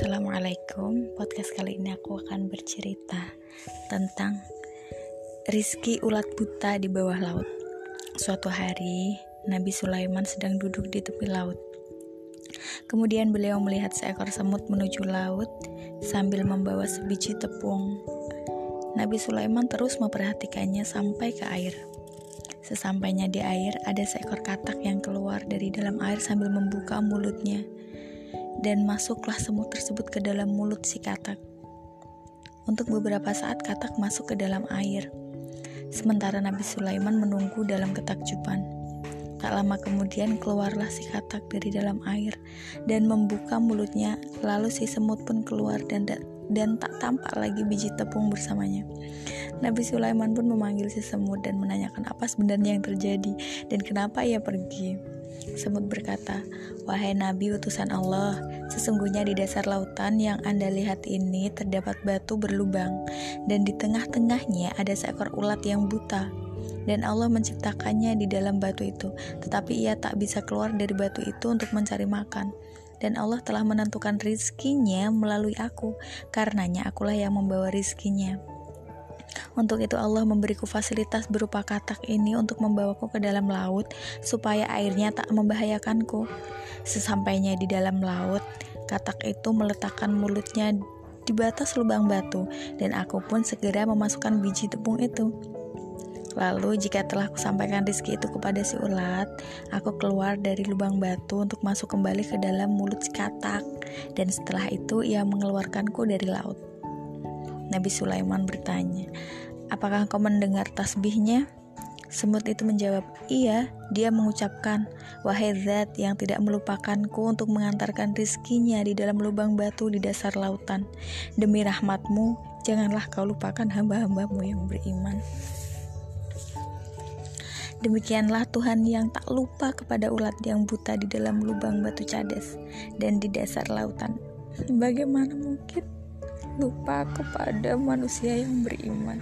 Assalamualaikum. Podcast kali ini aku akan bercerita Tentang Rizki ulat buta di bawah laut. Suatu hari Nabi Sulaiman sedang duduk di tepi laut. Kemudian beliau melihat seekor semut menuju laut Sambil membawa sebiji tepung. Nabi Sulaiman terus memperhatikannya sampai ke air. Sesampainya di air, ada seekor katak yang keluar dari dalam air sambil membuka mulutnya dan masuklah semut tersebut ke dalam mulut si katak. Untuk beberapa saat katak masuk ke dalam air, sementara Nabi Sulaiman menunggu dalam ketakjuban. Tak lama kemudian keluarlah si katak dari dalam air dan membuka mulutnya, lalu si semut pun keluar dan dan tak tampak lagi biji tepung bersamanya. Nabi Sulaiman pun memanggil si semut dan menanyakan apa sebenarnya yang terjadi dan kenapa ia pergi. Semut berkata, Wahai Nabi utusan Allah, sesungguhnya di dasar lautan yang Anda lihat ini terdapat batu berlubang, dan di tengah-tengahnya ada seekor ulat yang buta. Dan Allah menciptakannya di dalam batu itu, tetapi ia tak bisa keluar dari batu itu untuk mencari makan. Dan Allah telah menentukan rizkinya melalui aku, karenanya akulah yang membawa rizkinya. Untuk itu Allah memberiku fasilitas berupa katak ini untuk membawaku ke dalam laut supaya airnya tak membahayakanku. Sesampainya di dalam laut, katak itu meletakkan mulutnya di batas lubang batu dan aku pun segera memasukkan biji tepung itu. Lalu jika telah kusampaikan rizki itu kepada si ulat, aku keluar dari lubang batu untuk masuk kembali ke dalam mulut si katak, dan setelah itu ia mengeluarkanku dari laut. Nabi Sulaiman bertanya, "Apakah kau mendengar tasbihnya?" Semut itu menjawab, "Iya." Dia mengucapkan, "Wahai Zat yang tidak melupakanku untuk mengantarkan rizkinya di dalam lubang batu di dasar lautan. Demi rahmatmu, janganlah kau lupakan hamba-hambamu yang beriman." Demikianlah Tuhan yang tak lupa kepada ulat yang buta di dalam lubang batu cadas dan di dasar lautan. Bagaimana mungkin? Lupa kepada manusia yang beriman.